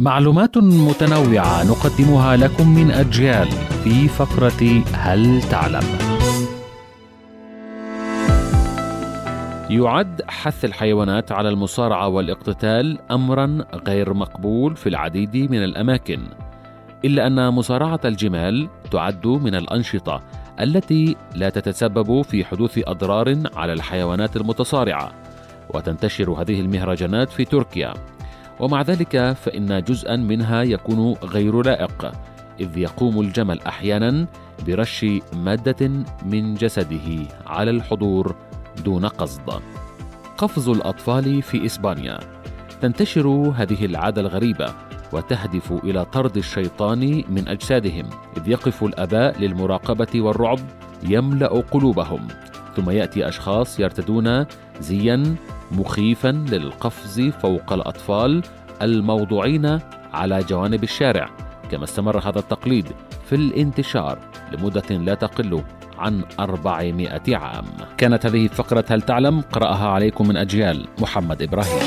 معلومات متنوعة نقدمها لكم من أجيال في فقرة هل تعلم؟ يعد حث الحيوانات على المصارعة والاقتتال أمرا غير مقبول في العديد من الأماكن، إلا أن مصارعة الجمال تعد من الأنشطة التي لا تتسبب في حدوث أضرار على الحيوانات المتصارعة، وتنتشر هذه المهرجانات في تركيا ومع ذلك فإن جزءا منها يكون غير لائق إذ يقوم الجمل أحيانا برش مادة من جسده على الحضور دون قصد. قفز الأطفال في إسبانيا تنتشر هذه العادة الغريبة وتهدف إلى طرد الشيطان من أجسادهم إذ يقف الآباء للمراقبة والرعب يملأ قلوبهم ثم يأتي أشخاص يرتدون زيا مخيفا للقفز فوق الأطفال الموضوعين على جوانب الشارع كما استمر هذا التقليد في الانتشار لمدة لا تقل عن 400 عام. كانت هذه فقرة هل تعلم؟ قرأها عليكم من أجيال محمد إبراهيم.